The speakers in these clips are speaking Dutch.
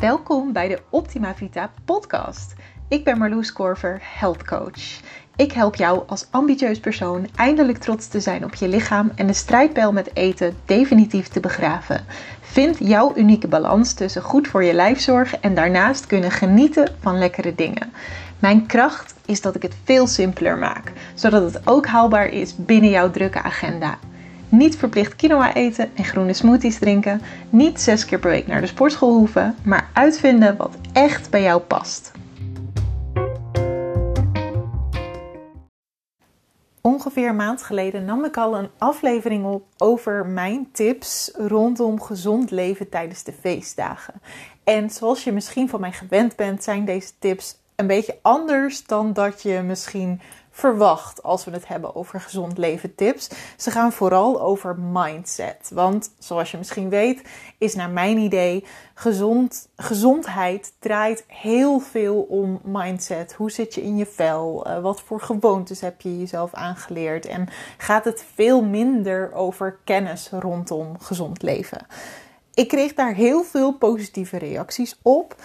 Welkom bij de Optima Vita podcast. Ik ben Marloes Korver, health coach. Ik help jou als ambitieus persoon eindelijk trots te zijn op je lichaam en de strijdpijl met eten definitief te begraven. Vind jouw unieke balans tussen goed voor je lijf zorgen en daarnaast kunnen genieten van lekkere dingen. Mijn kracht is dat ik het veel simpeler maak, zodat het ook haalbaar is binnen jouw drukke agenda. Niet verplicht quinoa eten en groene smoothies drinken. Niet zes keer per week naar de sportschool hoeven, maar uitvinden wat echt bij jou past. Ongeveer een maand geleden nam ik al een aflevering op over mijn tips rondom gezond leven tijdens de feestdagen. En zoals je misschien van mij gewend bent, zijn deze tips een beetje anders dan dat je misschien verwacht als we het hebben over gezond leven tips. Ze gaan vooral over mindset. Want zoals je misschien weet, is naar mijn idee gezond, gezondheid draait heel veel om mindset. Hoe zit je in je vel? Uh, wat voor gewoontes heb je jezelf aangeleerd? En gaat het veel minder over kennis rondom gezond leven? Ik kreeg daar heel veel positieve reacties op.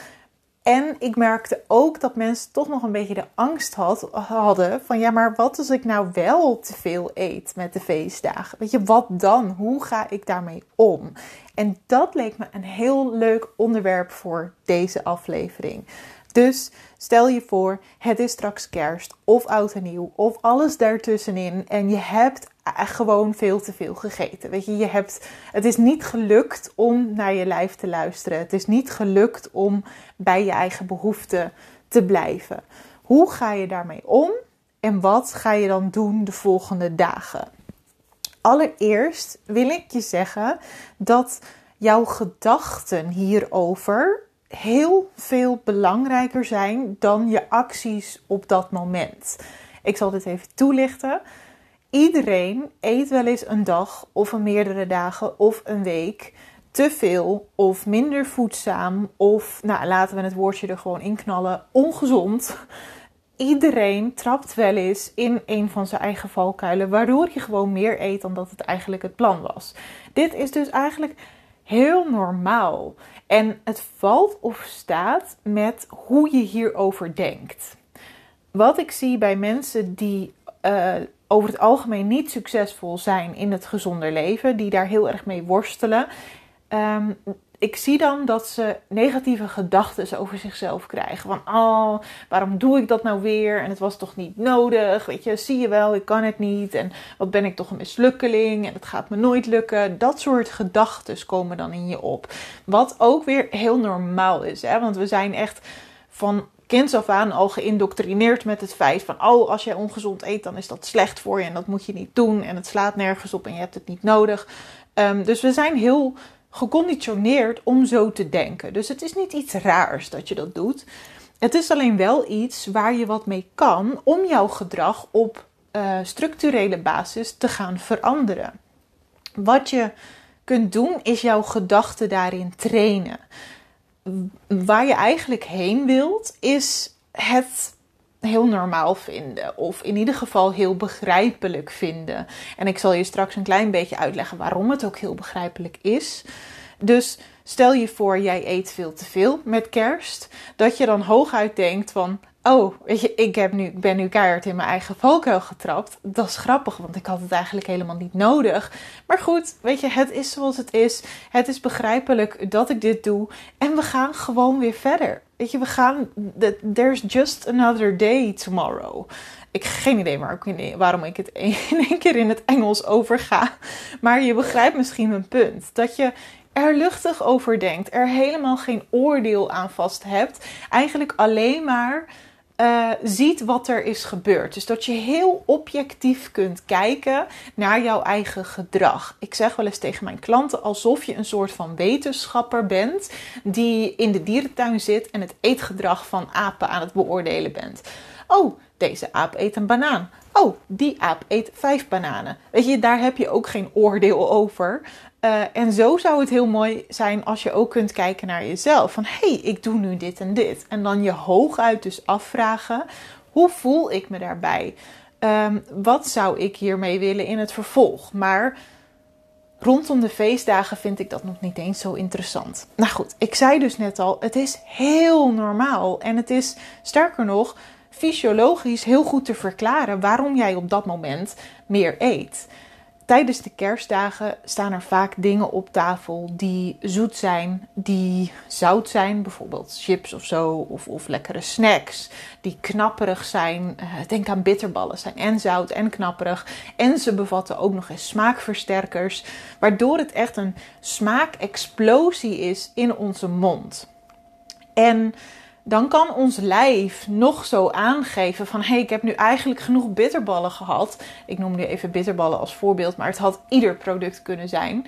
En ik merkte ook dat mensen toch nog een beetje de angst had, hadden van ja, maar wat als ik nou wel te veel eet met de feestdagen? Weet je, wat dan? Hoe ga ik daarmee om? En dat leek me een heel leuk onderwerp voor deze aflevering. Dus stel je voor, het is straks kerst of oud en nieuw of alles daartussenin en je hebt gewoon veel te veel gegeten. Weet je, je hebt, het is niet gelukt om naar je lijf te luisteren. Het is niet gelukt om bij je eigen behoeften te blijven. Hoe ga je daarmee om en wat ga je dan doen de volgende dagen? Allereerst wil ik je zeggen dat jouw gedachten hierover heel veel belangrijker zijn dan je acties op dat moment. Ik zal dit even toelichten. Iedereen eet wel eens een dag of een meerdere dagen of een week te veel of minder voedzaam of, nou laten we het woordje er gewoon in knallen, ongezond. Iedereen trapt wel eens in een van zijn eigen valkuilen, waardoor je gewoon meer eet dan dat het eigenlijk het plan was. Dit is dus eigenlijk heel normaal. En het valt of staat met hoe je hierover denkt. Wat ik zie bij mensen die uh, over het algemeen niet succesvol zijn in het gezonder leven, die daar heel erg mee worstelen. Um, ik zie dan dat ze negatieve gedachten over zichzelf krijgen. Van, oh, waarom doe ik dat nou weer? En het was toch niet nodig? Weet je, zie je wel, ik kan het niet. En wat ben ik toch een mislukkeling? En het gaat me nooit lukken. Dat soort gedachten komen dan in je op. Wat ook weer heel normaal is. Hè? Want we zijn echt van kinds af aan al geïndoctrineerd met het feit van: oh, als jij ongezond eet, dan is dat slecht voor je en dat moet je niet doen. En het slaat nergens op en je hebt het niet nodig. Um, dus we zijn heel geconditioneerd om zo te denken. Dus het is niet iets raars dat je dat doet. Het is alleen wel iets waar je wat mee kan om jouw gedrag op uh, structurele basis te gaan veranderen. Wat je kunt doen is jouw gedachten daarin trainen. Waar je eigenlijk heen wilt is het heel normaal vinden. Of in ieder geval heel begrijpelijk vinden. En ik zal je straks een klein beetje uitleggen waarom het ook heel begrijpelijk is. Dus stel je voor, jij eet veel te veel met kerst. Dat je dan hooguit denkt van. Oh, weet je, ik, heb nu, ben nu keihard in mijn eigen valkuil getrapt. Dat is grappig, want ik had het eigenlijk helemaal niet nodig. Maar goed, weet je, het is zoals het is. Het is begrijpelijk dat ik dit doe. En we gaan gewoon weer verder. Weet je, we gaan. There's just another day tomorrow. Ik heb geen idee waarom ik het in één keer in het Engels overga. Maar je begrijpt misschien mijn punt. Dat je er luchtig over denkt, er helemaal geen oordeel aan vast hebt, eigenlijk alleen maar uh, ziet wat er is gebeurd. Dus dat je heel objectief kunt kijken naar jouw eigen gedrag. Ik zeg wel eens tegen mijn klanten alsof je een soort van wetenschapper bent die in de dierentuin zit en het eetgedrag van apen aan het beoordelen bent. Oh, deze aap eet een banaan. Oh, die aap eet vijf bananen. Weet je, daar heb je ook geen oordeel over. Uh, en zo zou het heel mooi zijn als je ook kunt kijken naar jezelf. Van hé, hey, ik doe nu dit en dit. En dan je hooguit dus afvragen: hoe voel ik me daarbij? Um, wat zou ik hiermee willen in het vervolg? Maar Rondom de feestdagen vind ik dat nog niet eens zo interessant. Nou goed, ik zei dus net al, het is heel normaal. En het is sterker nog, fysiologisch heel goed te verklaren waarom jij op dat moment meer eet. Tijdens de kerstdagen staan er vaak dingen op tafel die zoet zijn, die zout zijn, bijvoorbeeld chips of zo, of, of lekkere snacks, die knapperig zijn. Uh, denk aan bitterballen, zijn en zout en knapperig. En ze bevatten ook nog eens smaakversterkers, waardoor het echt een smaakexplosie is in onze mond. En dan kan ons lijf nog zo aangeven van hé, hey, ik heb nu eigenlijk genoeg bitterballen gehad. Ik noem nu even bitterballen als voorbeeld, maar het had ieder product kunnen zijn.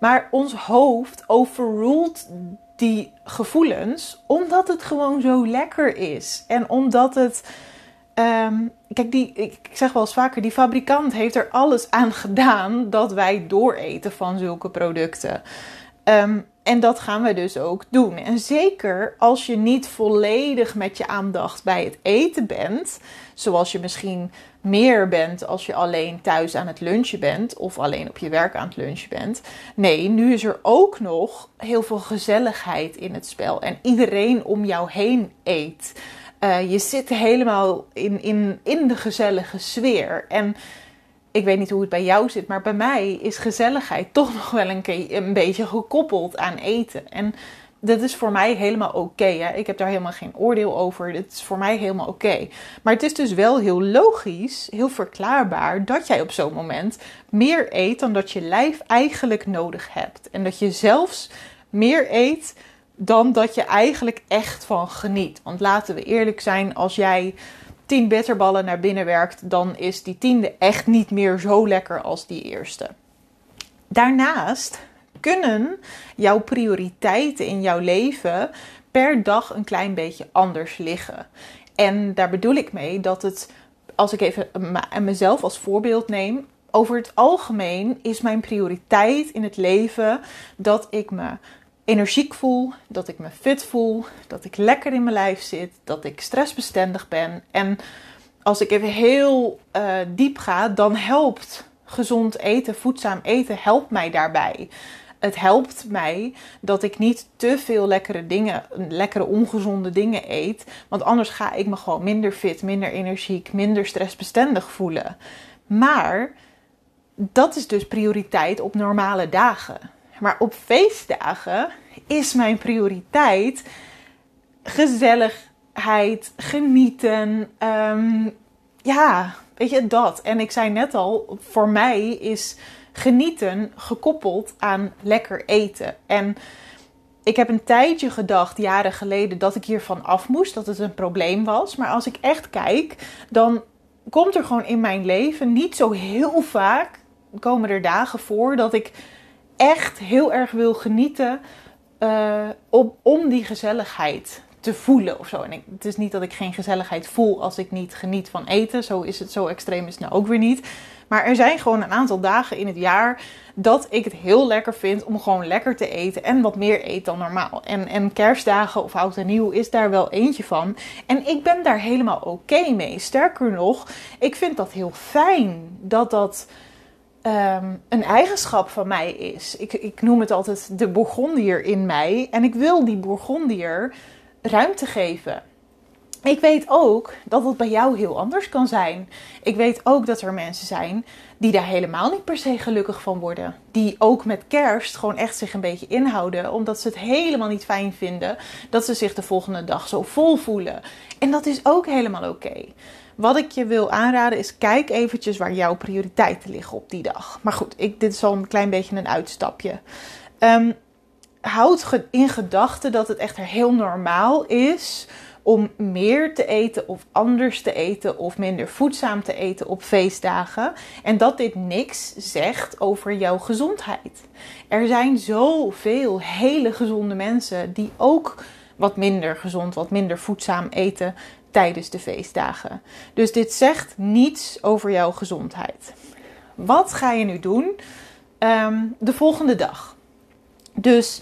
Maar ons hoofd overruled die gevoelens omdat het gewoon zo lekker is. En omdat het. Um, kijk, die, ik, zeg wel eens vaker, die fabrikant heeft er alles aan gedaan dat wij dooreten van zulke producten. Um, en dat gaan we dus ook doen. En zeker als je niet volledig met je aandacht bij het eten bent, zoals je misschien meer bent als je alleen thuis aan het lunchen bent of alleen op je werk aan het lunchen bent. Nee, nu is er ook nog heel veel gezelligheid in het spel en iedereen om jou heen eet. Uh, je zit helemaal in, in, in de gezellige sfeer. En ik weet niet hoe het bij jou zit, maar bij mij is gezelligheid toch nog wel een, beetje gekoppeld aan eten. En dat is voor mij helemaal oké. ik heb daar helemaal geen oordeel over. Dat is voor mij helemaal oké. Maar het is dus wel heel logisch, heel verklaarbaar dat jij op zo'n moment meer eet dan dat je lijf eigenlijk nodig hebt. En dat je zelfs meer eet dan dat je eigenlijk echt van geniet. Want laten we eerlijk zijn, als jij 10 bitterballen naar binnen werkt, dan is die tiende echt niet meer zo lekker als die eerste. Daarnaast kunnen jouw prioriteiten in jouw leven per dag een klein beetje anders liggen. En daar bedoel ik mee dat het, als ik even mezelf als voorbeeld neem, over het algemeen is mijn prioriteit in het leven dat ik me energiek voel, dat ik me fit voel, dat ik lekker in mijn lijf zit, dat ik stressbestendig ben. En als ik even heel uh, diep ga, dan helpt gezond eten, voedzaam eten, helpt mij daarbij. Het helpt mij dat ik niet te veel lekkere dingen, lekkere ongezonde dingen eet. Want anders ga ik me gewoon minder fit, minder energiek, minder stressbestendig voelen. Maar dat is dus prioriteit op normale dagen. Maar op feestdagen is mijn prioriteit gezelligheid, genieten. Um, ja, weet je dat. En ik zei net al, voor mij is genieten gekoppeld aan lekker eten. En ik heb een tijdje gedacht, jaren geleden, dat ik hiervan af moest, dat het een probleem was. Maar als ik echt kijk, dan komt er gewoon in mijn leven niet zo heel vaak, komen er dagen voor dat ik echt heel erg wil genieten uh, om die gezelligheid te voelen of zo. En ik, het is niet dat ik geen gezelligheid voel als ik niet geniet van eten. Zo is het, zo extreem is het nou ook weer niet. Maar er zijn gewoon een aantal dagen in het jaar dat ik het heel lekker vind om gewoon lekker te eten en wat meer eet dan normaal. En, en kerstdagen of oud en nieuw is daar wel eentje van. En ik ben daar helemaal oké mee. Sterker nog, ik vind dat heel fijn dat dat Ehm, een eigenschap van mij is. Ik, ik noem het altijd de Bourgondier in mij. En ik wil die Bourgondier ruimte geven. Ik weet ook dat het bij jou heel anders kan zijn. Ik weet ook dat er mensen zijn die daar helemaal niet per se gelukkig van worden. Die ook met kerst gewoon echt zich een beetje inhouden. Omdat ze het helemaal niet fijn vinden dat ze zich de volgende dag zo vol voelen. En dat is ook helemaal oké. Wat ik je wil aanraden is kijk eventjes waar jouw prioriteiten liggen op die dag. Maar goed, ik, dit is al een klein beetje een uitstapje. Um, houd in gedachten dat het echt heel normaal is om meer te eten of anders te eten of minder voedzaam te eten op feestdagen. En dat dit niks zegt over jouw gezondheid. Er zijn zoveel hele gezonde mensen die ook wat minder gezond, wat minder voedzaam eten tijdens de feestdagen. Dus dit zegt niets over jouw gezondheid. Wat ga je nu doen ehm, de volgende dag? Dus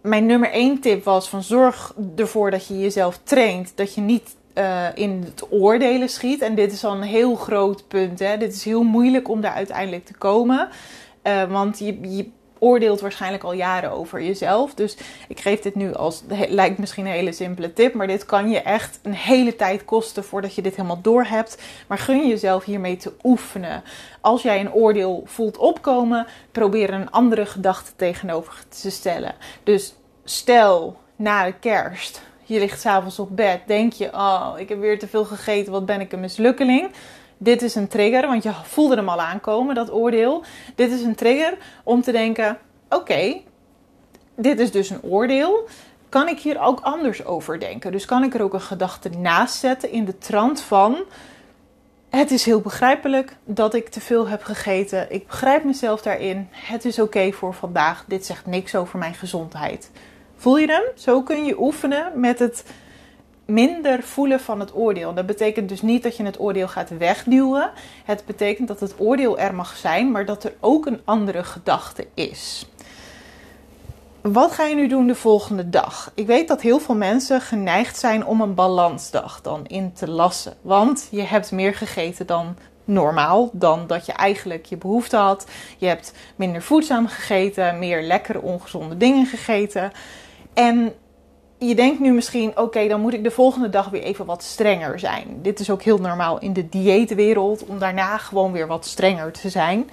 mijn nummer 1 tip was van zorg ervoor dat je jezelf traint, dat je niet uh, in het oordelen schiet. En dit is al een heel groot punt. Hè? Dit is heel moeilijk om daar uiteindelijk te komen. Uh, want je, je oordeelt waarschijnlijk al jaren over jezelf. Dus ik geef dit nu als, lijkt misschien een hele simpele tip, maar dit kan je echt een hele tijd kosten voordat je dit helemaal door hebt. Maar gun jezelf hiermee te oefenen. Als jij een oordeel voelt opkomen, probeer een andere gedachte tegenover te stellen. Dus stel na de kerst, je ligt s'avonds op bed, denk je, oh, ik heb weer te veel gegeten, wat ben ik een mislukkeling dit is een trigger, want je voelde hem al aankomen, dat oordeel. Dit is een trigger om te denken: oké, dit is dus een oordeel. Kan ik hier ook anders over denken? Dus kan ik er ook een gedachte naast zetten in de trant van: het is heel begrijpelijk dat ik te veel heb gegeten. Ik begrijp mezelf daarin. Het is oké voor vandaag. Dit zegt niks over mijn gezondheid. Voel je hem? Zo kun je oefenen met het minder voelen van het oordeel. Dat betekent dus niet dat je het oordeel gaat wegduwen. Het betekent dat het oordeel er mag zijn, maar dat er ook een andere gedachte is. Wat ga je nu doen de volgende dag? Ik weet dat heel veel mensen geneigd zijn om een balansdag dan in te lassen. Want je hebt meer gegeten dan normaal, dan dat je eigenlijk je behoefte had. Je hebt minder voedzaam gegeten, meer lekkere ongezonde dingen gegeten. En je denkt nu misschien, oké, dan moet ik de volgende dag weer even wat strenger zijn. Dit is ook heel normaal in de dieetwereld, om daarna gewoon weer wat strenger te zijn.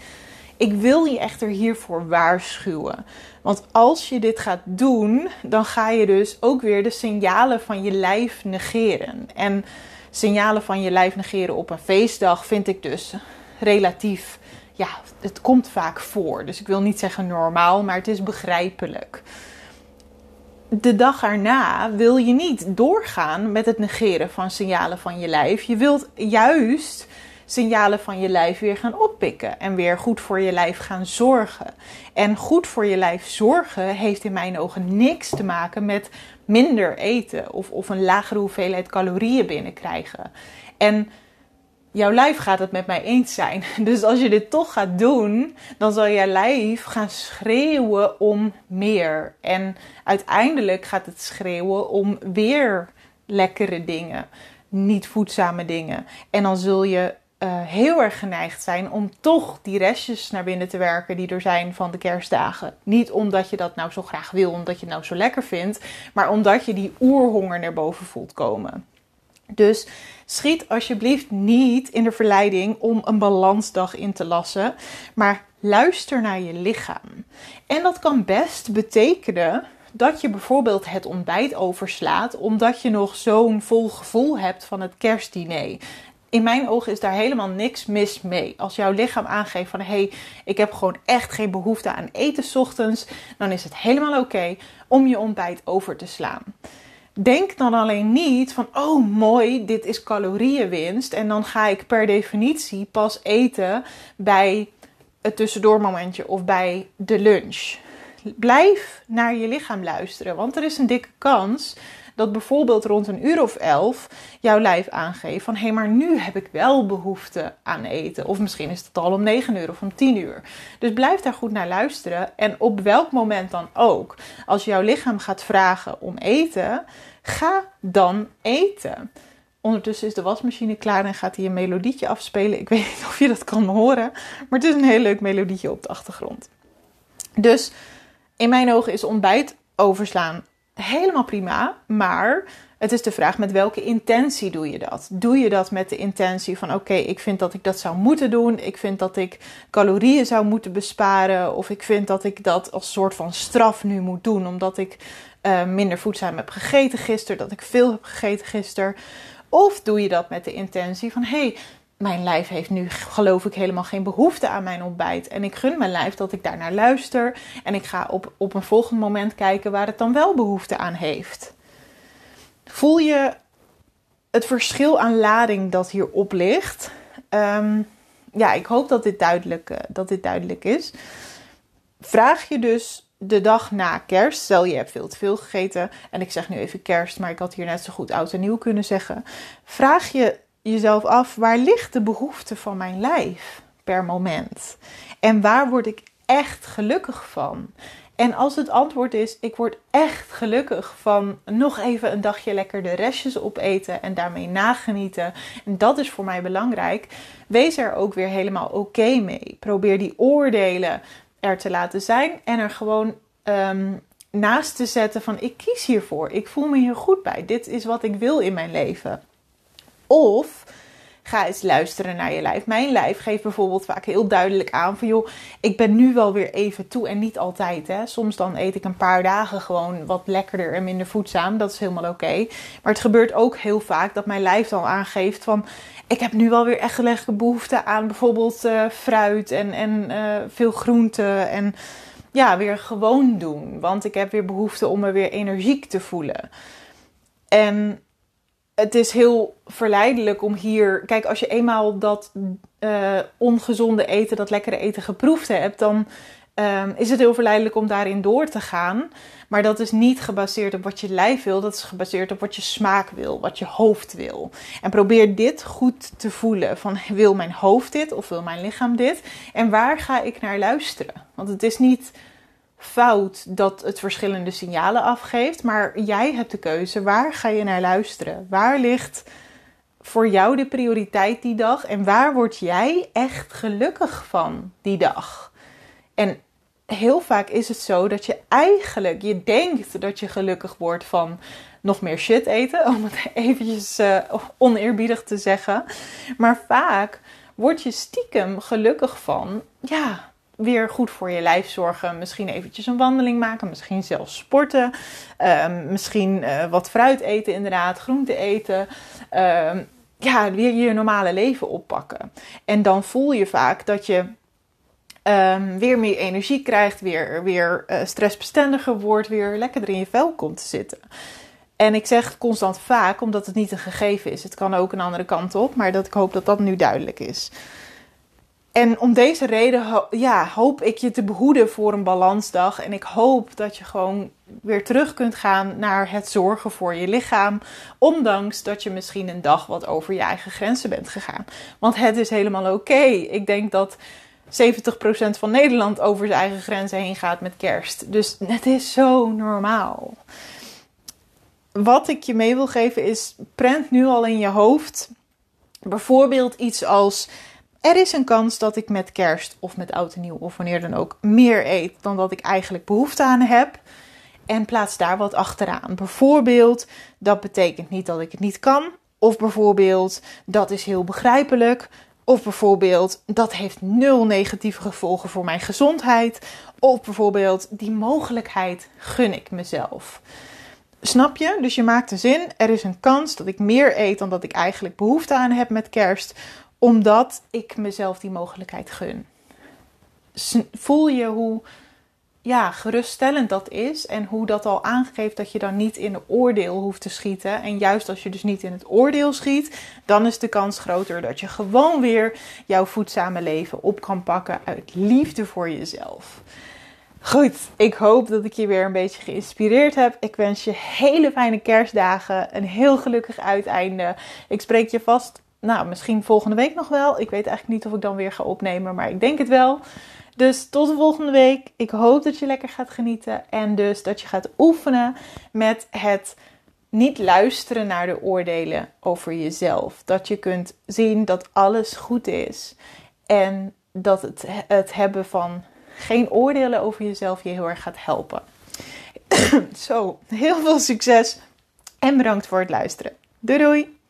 Ik wil je echter hiervoor waarschuwen. Want als je dit gaat doen, dan ga je dus ook weer de signalen van je lijf negeren. En signalen van je lijf negeren op een feestdag vind ik dus relatief, ja, het komt vaak voor. Dus ik wil niet zeggen normaal, maar het is begrijpelijk de dag erna wil je niet doorgaan met het negeren van signalen van je lijf. Je wilt juist signalen van je lijf weer gaan oppikken en weer goed voor je lijf gaan zorgen. En goed voor je lijf zorgen heeft in mijn ogen niks te maken met minder eten of, of een lagere hoeveelheid calorieën binnenkrijgen. En jouw lijf gaat het met mij eens zijn. Dus als je dit toch gaat doen, dan zal jouw lijf gaan schreeuwen om meer. En uiteindelijk gaat het schreeuwen om weer lekkere dingen, niet voedzame dingen. En dan zul je uh, heel erg geneigd zijn om toch die restjes naar binnen te werken die er zijn van de kerstdagen. Niet omdat je dat nou zo graag wil, omdat je het nou zo lekker vindt, maar omdat je die oerhonger naar boven voelt komen. Dus schiet alsjeblieft niet in de verleiding om een balansdag in te lassen, maar luister naar je lichaam. En dat kan best betekenen dat je bijvoorbeeld het ontbijt overslaat omdat je nog zo'n vol gevoel hebt van het kerstdiner. In mijn ogen is daar helemaal niks mis mee. Als jouw lichaam aangeeft van hé, hey, ik heb gewoon echt geen behoefte aan eten ochtends, dan is het helemaal oké om je ontbijt over te slaan. Denk dan alleen niet van, oh mooi, dit is calorieënwinst. En dan ga ik per definitie pas eten bij het tussendoormomentje of bij de lunch. Blijf naar je lichaam luisteren, want er is een dikke kans dat bijvoorbeeld rond een uur of elf jouw lijf aangeeft van hé, hey, maar nu heb ik wel behoefte aan eten. Of misschien is het al om 9 uur of om 10 uur. Dus blijf daar goed naar luisteren. En op welk moment dan ook, als jouw lichaam gaat vragen om eten, ga dan eten. Ondertussen is de wasmachine klaar en gaat hij een melodietje afspelen. Ik weet niet of je dat kan horen, maar het is een heel leuk melodietje op de achtergrond. Dus in mijn ogen is ontbijt overslaan helemaal prima, maar het is de vraag met welke intentie doe je dat? Doe je dat met de intentie van oké, ik vind dat ik dat zou moeten doen. Ik vind dat ik calorieën zou moeten besparen. Of ik vind dat ik dat als soort van straf nu moet doen. Omdat ik uh, minder voedzaam heb gegeten gisteren. Dat ik veel heb gegeten gisteren. Of doe je dat met de intentie van hé, hey, mijn lijf heeft nu, geloof ik, helemaal geen behoefte aan mijn ontbijt. En ik gun mijn lijf dat ik daarnaar luister. En ik ga op, op een volgend moment kijken waar het dan wel behoefte aan heeft. Voel je het verschil aan lading dat hierop ligt? Um, ja, ik hoop dat dit, duidelijk, uh, dat dit duidelijk is. Vraag je dus de dag na kerst, stel je hebt veel te veel gegeten, en ik zeg nu even kerst, maar ik had hier net zo goed oud en nieuw kunnen zeggen. Vraag je jezelf af, waar ligt de behoefte van mijn lijf per moment? En waar word ik echt gelukkig van? En als het antwoord is: ik word echt gelukkig van nog even een dagje lekker de restjes opeten en daarmee nagenieten. En dat is voor mij belangrijk. Wees er ook weer helemaal oké mee. Probeer die oordelen er te laten zijn en er gewoon ehm, naast te zetten van ik kies hiervoor. Ik voel me hier goed bij. Dit is wat ik wil in mijn leven. Of ga eens luisteren naar je lijf. Mijn lijf geeft bijvoorbeeld vaak heel duidelijk aan van joh, ik ben nu wel weer even toe en niet altijd. Hè. Soms dan eet ik een paar dagen gewoon wat lekkerder en minder voedzaam. Dat is helemaal oké. Maar het gebeurt ook heel vaak dat mijn lijf dan aangeeft van ik heb nu wel weer echt gelegde behoefte aan bijvoorbeeld uh, fruit en, en uh, veel groenten en ja, weer gewoon doen. Want ik heb weer behoefte om me weer energiek te voelen. En het is heel verleidelijk om hier. Kijk, als je eenmaal dat uh, ongezonde eten, dat lekkere eten geproefd hebt, dan um, is het heel verleidelijk om daarin door te gaan. Maar dat is niet gebaseerd op wat je lijf wil, dat is gebaseerd op wat je smaak wil, wat je hoofd wil. En probeer dit goed te voelen: van wil mijn hoofd dit of wil mijn lichaam dit? En waar ga ik naar luisteren? Want het is niet fout dat het verschillende signalen afgeeft, maar jij hebt de keuze. Waar ga je naar luisteren? Waar ligt voor jou de prioriteit die dag en waar word jij echt gelukkig van die dag? En heel vaak is het zo dat je eigenlijk, je denkt dat je gelukkig wordt van nog meer shit eten, om het eventjes uh, oneerbiedig te zeggen. Maar vaak word je stiekem gelukkig van, ja, weer goed voor je lijf zorgen. Misschien eventjes een wandeling maken, misschien zelfs sporten. Ehm, misschien uh, wat fruit eten inderdaad, groente eten. Ehm, ja, weer je normale leven oppakken. En dan voel je vaak dat je um, weer meer energie krijgt, weer, weer uh, stressbestendiger wordt, weer lekkerder in je vel komt te zitten. En ik zeg constant vaak, omdat het niet een gegeven is. Het kan ook een andere kant op, maar dat ik hoop dat dat nu duidelijk is. En om deze reden ja, hoop ik je te behoeden voor een balansdag. En ik hoop dat je gewoon weer terug kunt gaan naar het zorgen voor je lichaam. Ondanks dat je misschien een dag wat over je eigen grenzen bent gegaan. Want het is helemaal oké. Ik denk dat 70% van Nederland over zijn eigen grenzen heen gaat met kerst. Dus het is zo normaal. Wat ik je mee wil geven is: prent nu al in je hoofd bijvoorbeeld iets als er is een kans dat ik met kerst of met oud en nieuw of wanneer dan ook meer eet dan dat ik eigenlijk behoefte aan heb. En plaats daar wat achteraan. Bijvoorbeeld, dat betekent niet dat ik het niet kan. Of bijvoorbeeld, dat is heel begrijpelijk. Of bijvoorbeeld, dat heeft nul negatieve gevolgen voor mijn gezondheid. Of bijvoorbeeld, die mogelijkheid gun ik mezelf. Snap je? Dus je maakt de zin. Er is een kans dat ik meer eet dan dat ik eigenlijk behoefte aan heb met kerst omdat ik mezelf die mogelijkheid gun. Voel je hoe ja, geruststellend dat is en hoe dat al aangeeft dat je dan niet in een oordeel hoeft te schieten. En juist als je dus niet in het oordeel schiet, dan is de kans groter dat je gewoon weer jouw voedzame leven op kan pakken uit liefde voor jezelf. Goed, ik hoop dat ik je weer een beetje geïnspireerd heb. Ik wens je hele fijne kerstdagen, een heel gelukkig uiteinde. Ik spreek je vast nou, misschien volgende week nog wel. Ik weet eigenlijk niet of ik dan weer ga opnemen, maar ik denk het wel. Dus tot de volgende week. Ik hoop dat je lekker gaat genieten en dus dat je gaat oefenen met het niet luisteren naar de oordelen over jezelf. Dat je kunt zien dat alles goed is en dat het, het hebben van geen oordelen over jezelf je heel erg gaat helpen. Zo, heel veel succes en bedankt voor het luisteren. Doei doei!